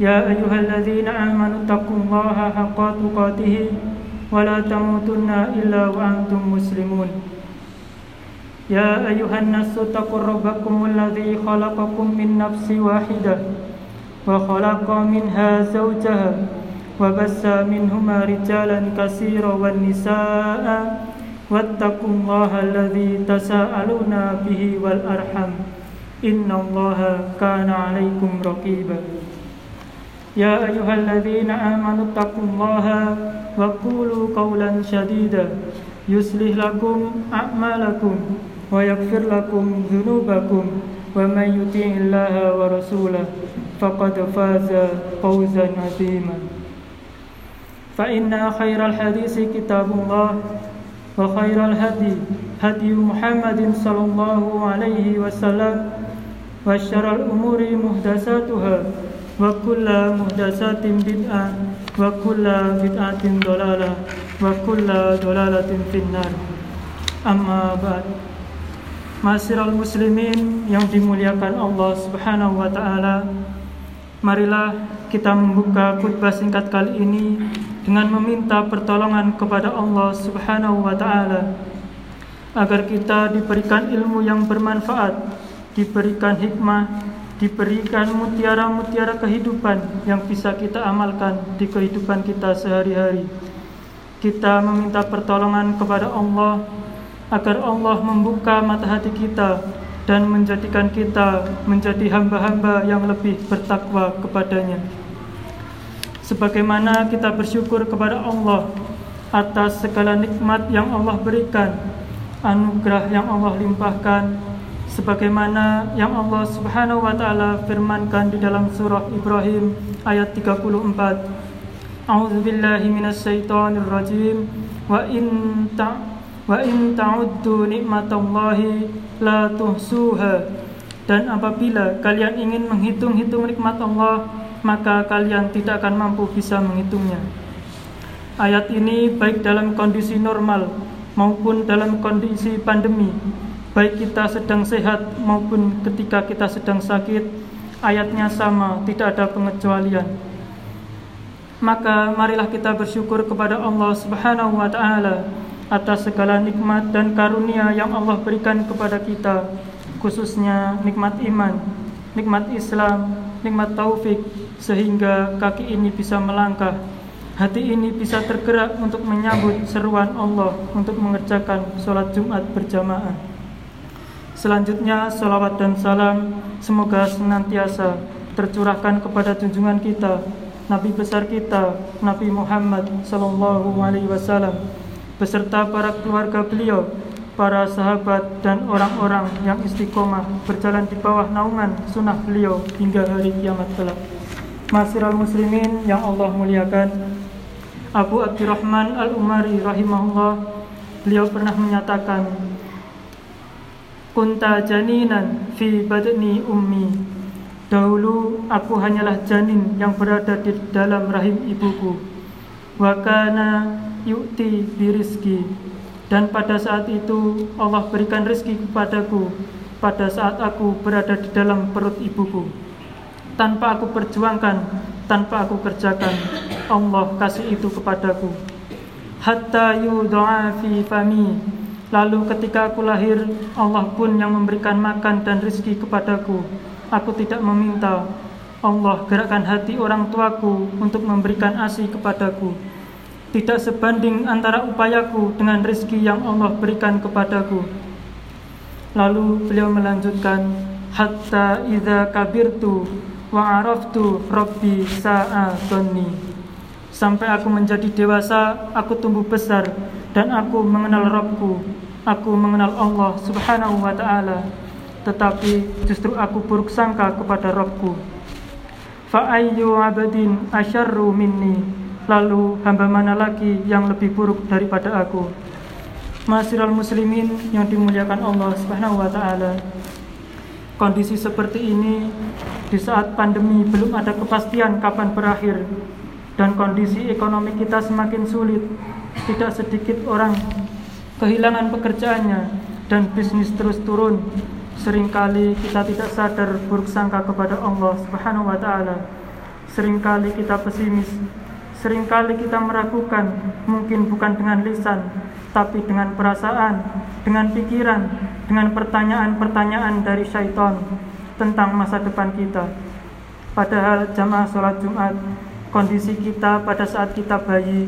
يا أيها الذين آمنوا اتقوا الله حق تقاته ولا تموتن إلا وأنتم مسلمون يا أيها الناس اتقوا ربكم الذي خلقكم من نفس واحدة وخلق منها زوجها وبث منهما رجالا كثيرا والنساء واتقوا الله الذي تساءلون به والأرحم إن الله كان عليكم رقيبا يا أيها الذين آمنوا اتقوا الله وقولوا قولا شديدا. يصلح لكم أعمالكم ويغفر لكم ذنوبكم ومن يطيع الله ورسوله فقد فاز فوزا عظيما. فإن خير الحديث كتاب الله وخير الهدي هدي محمد صلى الله عليه وسلم وشر الأمور محدثاتها. وكل محدثات بدعة وكل بدعة ضلالة وكل ضلالة في النار أما بعد Masyiral muslimin yang dimuliakan Allah Subhanahu wa taala. Marilah kita membuka khutbah singkat kali ini dengan meminta pertolongan kepada Allah Subhanahu wa taala agar kita diberikan ilmu yang bermanfaat, diberikan hikmah, diberikan mutiara-mutiara kehidupan yang bisa kita amalkan di kehidupan kita sehari-hari. Kita meminta pertolongan kepada Allah agar Allah membuka mata hati kita dan menjadikan kita menjadi hamba-hamba yang lebih bertakwa kepadanya. Sebagaimana kita bersyukur kepada Allah atas segala nikmat yang Allah berikan, anugerah yang Allah limpahkan, sebagaimana yang Allah Subhanahu wa taala firmankan di dalam surah Ibrahim ayat 34. A'udzu billahi minasyaitonir rajim wa in ta' wa in ta'uddu nikmatallahi la tuhsuha. Dan apabila kalian ingin menghitung-hitung nikmat Allah maka kalian tidak akan mampu bisa menghitungnya. Ayat ini baik dalam kondisi normal maupun dalam kondisi pandemi baik kita sedang sehat maupun ketika kita sedang sakit ayatnya sama tidak ada pengecualian. Maka marilah kita bersyukur kepada Allah Subhanahu wa taala atas segala nikmat dan karunia yang Allah berikan kepada kita khususnya nikmat iman, nikmat Islam, nikmat taufik sehingga kaki ini bisa melangkah hati ini bisa tergerak untuk menyambut seruan Allah untuk mengerjakan sholat Jumat berjamaah selanjutnya salawat dan salam semoga senantiasa tercurahkan kepada junjungan kita Nabi besar kita Nabi Muhammad Sallallahu Alaihi Wasallam beserta para keluarga beliau, para sahabat dan orang-orang yang istiqomah berjalan di bawah naungan sunnah beliau hingga hari kiamat kelak. Masyiral muslimin yang Allah muliakan, Abu Abdurrahman Al-Umari rahimahullah, beliau pernah menyatakan, Kunta janinan fi badni ummi. Dahulu aku hanyalah janin yang berada di dalam rahim ibuku. Wakana yu'ti birizki dan pada saat itu Allah berikan rezeki kepadaku pada saat aku berada di dalam perut ibuku tanpa aku perjuangkan tanpa aku kerjakan Allah kasih itu kepadaku hatta yudha'a fi fami lalu ketika aku lahir Allah pun yang memberikan makan dan rezeki kepadaku aku tidak meminta Allah gerakkan hati orang tuaku untuk memberikan ASI kepadaku tidak sebanding antara upayaku dengan rezeki yang Allah berikan kepadaku. Lalu beliau melanjutkan, hatta idza kabirtu wa araftu rabbi sa'atani. Sampai aku menjadi dewasa, aku tumbuh besar dan aku mengenal Rabbku. Aku mengenal Allah Subhanahu wa taala. Tetapi justru aku buruk sangka kepada Rabbku. Fa'ayyu abadin asyarru minni Lalu hamba mana lagi yang lebih buruk daripada aku Masyiral muslimin yang dimuliakan Allah Subhanahu wa taala. Kondisi seperti ini di saat pandemi belum ada kepastian kapan berakhir dan kondisi ekonomi kita semakin sulit. Tidak sedikit orang kehilangan pekerjaannya dan bisnis terus turun. Seringkali kita tidak sadar buruk sangka kepada Allah Subhanahu wa taala. Seringkali kita pesimis Seringkali kita meragukan, mungkin bukan dengan lisan, tapi dengan perasaan, dengan pikiran, dengan pertanyaan-pertanyaan dari syaitan tentang masa depan kita. Padahal jamaah sholat Jumat, kondisi kita pada saat kita bayi,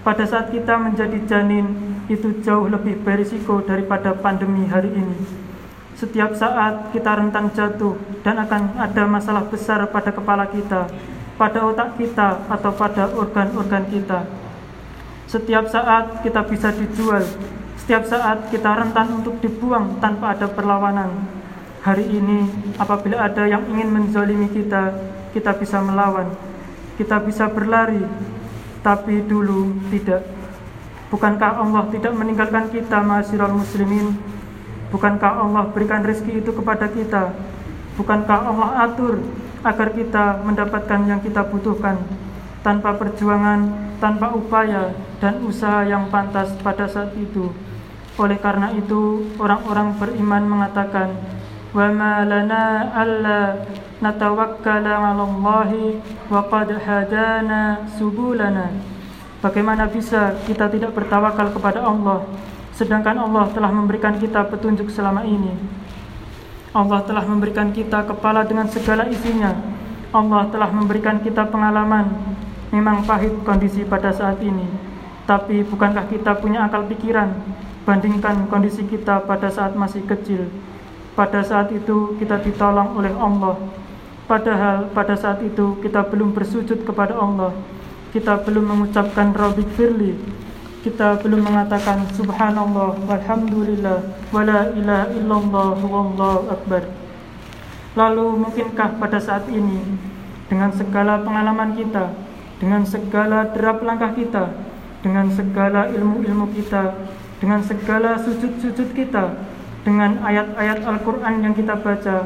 pada saat kita menjadi janin, itu jauh lebih berisiko daripada pandemi hari ini. Setiap saat kita rentan jatuh dan akan ada masalah besar pada kepala kita pada otak kita atau pada organ-organ kita. Setiap saat kita bisa dijual, setiap saat kita rentan untuk dibuang tanpa ada perlawanan. Hari ini, apabila ada yang ingin menzolimi kita, kita bisa melawan, kita bisa berlari, tapi dulu tidak. Bukankah Allah tidak meninggalkan kita, mahasiswa muslimin? Bukankah Allah berikan rezeki itu kepada kita? Bukankah Allah atur agar kita mendapatkan yang kita butuhkan tanpa perjuangan, tanpa upaya dan usaha yang pantas pada saat itu. Oleh karena itu, orang-orang beriman mengatakan, "Wa ma lana alla natawakkala 'ala Allah wa qad hadana subulana." Bagaimana bisa kita tidak bertawakal kepada Allah sedangkan Allah telah memberikan kita petunjuk selama ini? Allah telah memberikan kita kepala dengan segala isinya. Allah telah memberikan kita pengalaman. Memang pahit kondisi pada saat ini, tapi bukankah kita punya akal pikiran? Bandingkan kondisi kita pada saat masih kecil. Pada saat itu kita ditolong oleh Allah. Padahal pada saat itu kita belum bersujud kepada Allah. Kita belum mengucapkan Rabbik Firli. Kita belum mengatakan subhanallah walhamdulillah wala ilaha illallah wallahu akbar. Lalu mungkinkah pada saat ini dengan segala pengalaman kita dengan segala derap langkah kita dengan segala ilmu-ilmu kita dengan segala sujud-sujud kita dengan ayat-ayat Al-Quran yang kita baca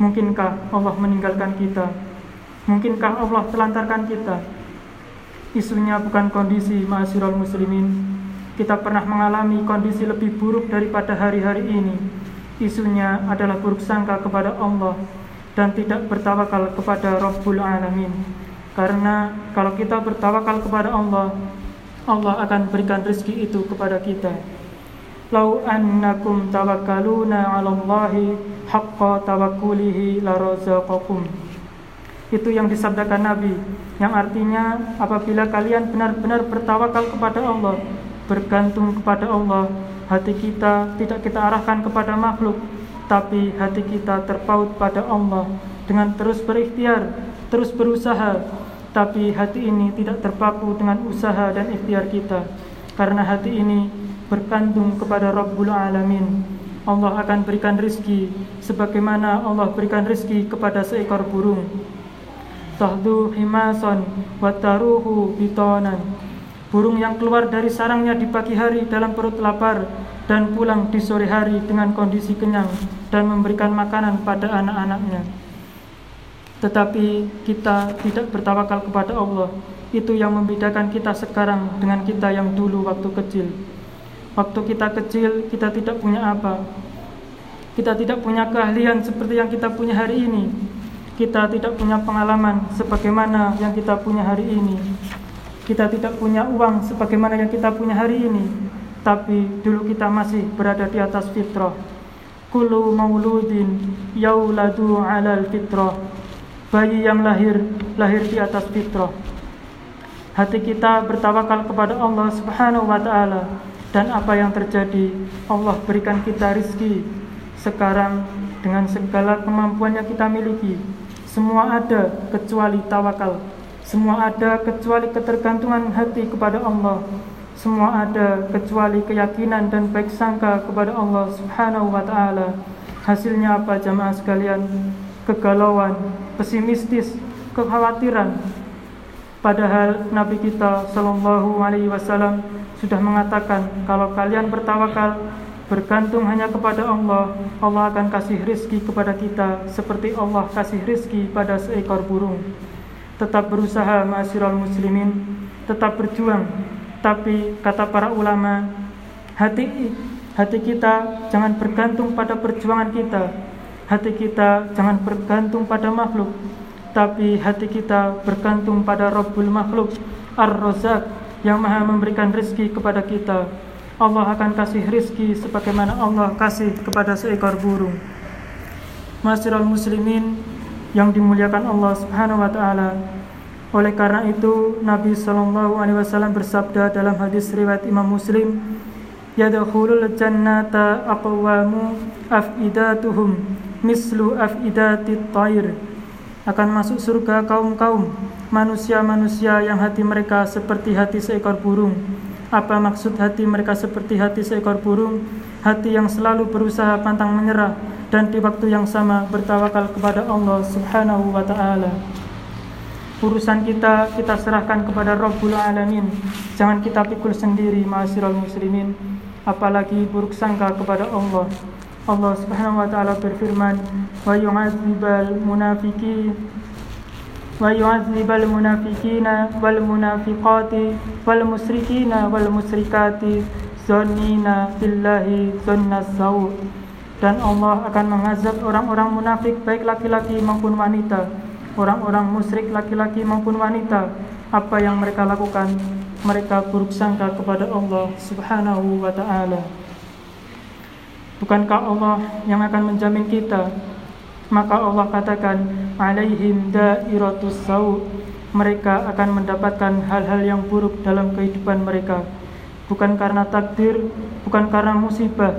mungkinkah Allah meninggalkan kita? Mungkinkah Allah telantarkan kita Isunya bukan kondisi mahasirul muslimin. Kita pernah mengalami kondisi lebih buruk daripada hari-hari ini. Isunya adalah buruk sangka kepada Allah dan tidak bertawakal kepada Rabbul Alamin. Karena kalau kita bertawakal kepada Allah, Allah akan berikan rezeki itu kepada kita. Lau annakum tawakkaluna 'ala Allahi haqqa tawakkulihi la razaqakum itu yang disabdakan Nabi yang artinya apabila kalian benar-benar bertawakal kepada Allah bergantung kepada Allah hati kita tidak kita arahkan kepada makhluk tapi hati kita terpaut pada Allah dengan terus berikhtiar terus berusaha tapi hati ini tidak terpaku dengan usaha dan ikhtiar kita. Karena hati ini bergantung kepada Rabbul Alamin. Allah akan berikan rizki sebagaimana Allah berikan rizki kepada seekor burung tahdu himason wataruhu bitonan. Burung yang keluar dari sarangnya di pagi hari dalam perut lapar dan pulang di sore hari dengan kondisi kenyang dan memberikan makanan pada anak-anaknya. Tetapi kita tidak bertawakal kepada Allah. Itu yang membedakan kita sekarang dengan kita yang dulu waktu kecil. Waktu kita kecil kita tidak punya apa. Kita tidak punya keahlian seperti yang kita punya hari ini kita tidak punya pengalaman sebagaimana yang kita punya hari ini. Kita tidak punya uang sebagaimana yang kita punya hari ini. Tapi dulu kita masih berada di atas fitrah. Kulu mauludin yauladu alal fitrah. Bayi yang lahir, lahir di atas fitrah. Hati kita bertawakal kepada Allah Subhanahu wa taala dan apa yang terjadi Allah berikan kita rizki sekarang dengan segala kemampuan yang kita miliki semua ada kecuali tawakal. Semua ada kecuali ketergantungan hati kepada Allah. Semua ada kecuali keyakinan dan baik sangka kepada Allah Subhanahu wa taala. Hasilnya apa jamaah sekalian? Kegalauan, pesimistis, kekhawatiran padahal Nabi kita Shallallahu Alaihi Wasallam sudah mengatakan kalau kalian bertawakal bergantung hanya kepada Allah Allah akan kasih rizki kepada kita seperti Allah kasih rizki pada seekor burung. Tetap berusaha ma'asyiral muslimin tetap berjuang. Tapi kata para ulama hati hati kita jangan bergantung pada perjuangan kita. Hati kita jangan bergantung pada makhluk. Tapi hati kita bergantung pada Rabbul makhluk Ar-Razak yang maha memberikan rizki kepada kita Allah akan kasih rizki sebagaimana Allah kasih kepada seekor burung. Masyiral muslimin yang dimuliakan Allah Subhanahu wa taala. Oleh karena itu Nabi sallallahu alaihi wasallam bersabda dalam hadis riwayat Imam Muslim, "Yadkhulul jannata aqwamu afidatuhum mislu afidatit thair." Akan masuk surga kaum-kaum manusia-manusia yang hati mereka seperti hati seekor burung apa maksud hati mereka seperti hati seekor burung, hati yang selalu berusaha pantang menyerah dan di waktu yang sama bertawakal kepada Allah Subhanahu wa taala. Urusan kita kita serahkan kepada Rabbul Alamin. Jangan kita pikul sendiri ma'asyiral muslimin, apalagi buruk sangka kepada Allah. Allah Subhanahu wa taala berfirman, "Wa yu'adzibal munafiqin ويعذب المنافقين والمنافقات والمشركين والمشركات ظنين بالله ظن السوء dan Allah akan mengazab orang-orang munafik baik laki-laki maupun wanita orang-orang musyrik laki-laki maupun wanita apa yang mereka lakukan mereka buruk sangka kepada Allah Subhanahu wa taala Bukankah Allah yang akan menjamin kita maka Allah katakan alaihim dairatus mereka akan mendapatkan hal-hal yang buruk dalam kehidupan mereka. Bukan karena takdir bukan karena musibah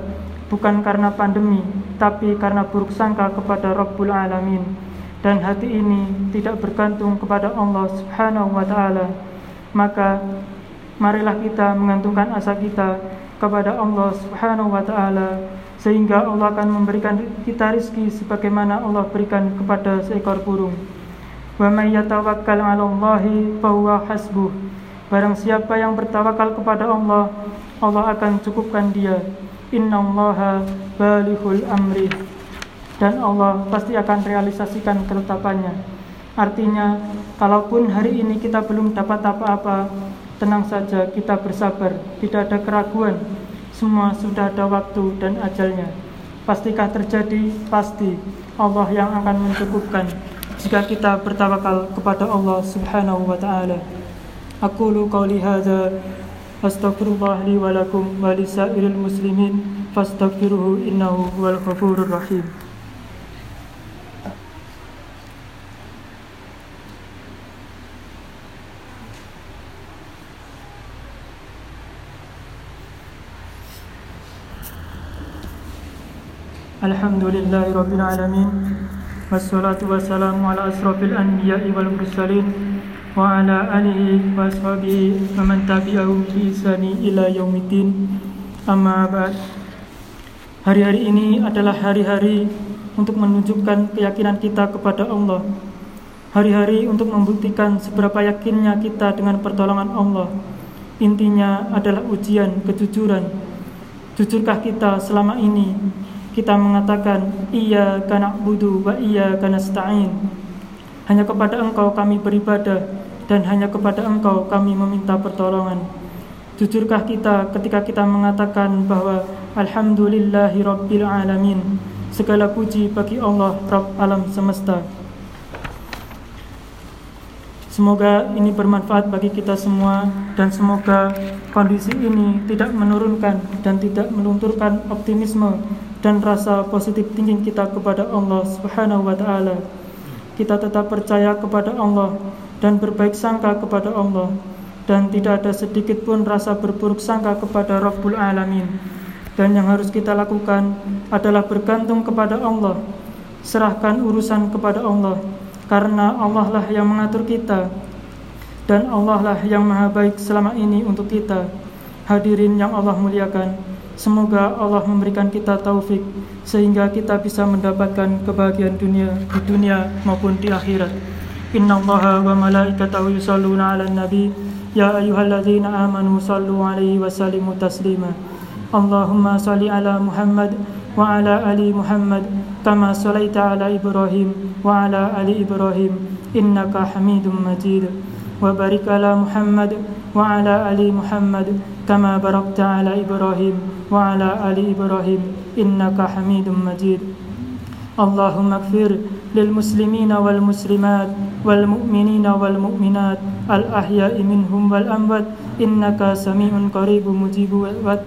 bukan karena pandemi tapi karena buruk sangka kepada Rabbul Alamin. Dan hati ini tidak bergantung kepada Allah Subhanahu wa taala. Maka marilah kita mengantungkan asa kita kepada Allah Subhanahu wa taala sehingga Allah akan memberikan kita rizki sebagaimana Allah berikan kepada seekor burung. Wa may yatawakkal 'ala Allahi fahuwa hasbuh. Barang siapa yang bertawakal kepada Allah, Allah akan cukupkan dia. Innallaha balighul amri. Dan Allah pasti akan realisasikan ketetapannya. Artinya, kalaupun hari ini kita belum dapat apa-apa, tenang saja kita bersabar, tidak ada keraguan semua sudah ada waktu dan ajalnya. Pastikah terjadi? Pasti. Allah yang akan mencukupkan jika kita bertawakal kepada Allah Subhanahu wa taala. Aku lu qauli hadza astaghfirullah li wa lakum wa muslimin fastaghfiruhu innahu huwal ghafurur rahim. الحمد لله رب العالمين والصلاة والسلام على أشرف الأنبياء والمرسلين وعلى آله وأصحابه ومن تبعهم بإحسان إلى يوم الدين أما بعد Hari-hari ini adalah hari-hari untuk menunjukkan keyakinan kita kepada Allah Hari-hari untuk membuktikan seberapa yakinnya kita dengan pertolongan Allah Intinya adalah ujian kejujuran Jujurkah kita selama ini kita mengatakan iya karena budu wa iya karena stain. Hanya kepada engkau kami beribadah dan hanya kepada engkau kami meminta pertolongan. Jujurkah kita ketika kita mengatakan bahwa alhamdulillahi rabbil alamin segala puji bagi Allah Rabb alam semesta. Semoga ini bermanfaat bagi kita semua dan semoga kondisi ini tidak menurunkan dan tidak melunturkan optimisme dan rasa positif tinggi kita kepada Allah Subhanahu wa taala. Kita tetap percaya kepada Allah dan berbaik sangka kepada Allah dan tidak ada sedikit pun rasa berburuk sangka kepada Rabbul Alamin. Dan yang harus kita lakukan adalah bergantung kepada Allah. Serahkan urusan kepada Allah karena Allah lah yang mengatur kita dan Allah lah yang maha baik selama ini untuk kita. Hadirin yang Allah muliakan, Semoga Allah memberikan kita taufik sehingga kita bisa mendapatkan kebahagiaan dunia di dunia maupun di akhirat. Inna Allah wa malaikatahu yusalluna ala nabi ya ayyuhalladzina amanu sallu 'alaihi wa sallimu taslima. Allahumma salli 'ala Muhammad wa 'ala ali Muhammad kama salaita 'ala Ibrahim wa 'ala ali Ibrahim innaka hamidun Majid. Wa barik 'ala Muhammad wa 'ala ali Muhammad كما باركت على إبراهيم وعلى آل إبراهيم إنك حميد مجيد اللهم اغفر للمسلمين والمسلمات والمؤمنين والمؤمنات الأحياء منهم والأموات إنك سميع قريب مجيب الوعد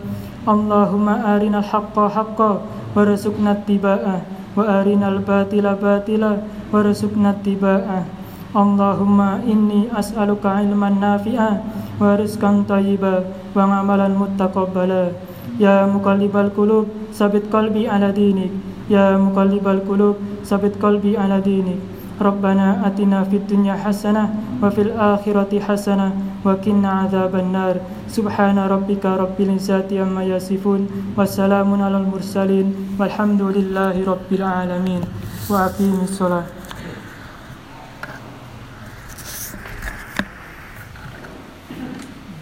اللهم أرنا الحق حقا وارزقنا اتباعه وأرنا الباطل باطلا وارزقنا اتباعه اللهم إني أسألك علما نافعا ورزقا طيبا وعملا متقبلا يا مقلب القلوب ثبت قلبي على دينك يا مقلب القلوب ثبت قلبي على دينك ربنا أتنا في الدنيا حسنة وفي الآخرة حسنة وقنا عذاب النار سبحان ربك رب العزة عما يصفون وسلام على المرسلين والحمد لله رب العالمين وأقيم الصلاة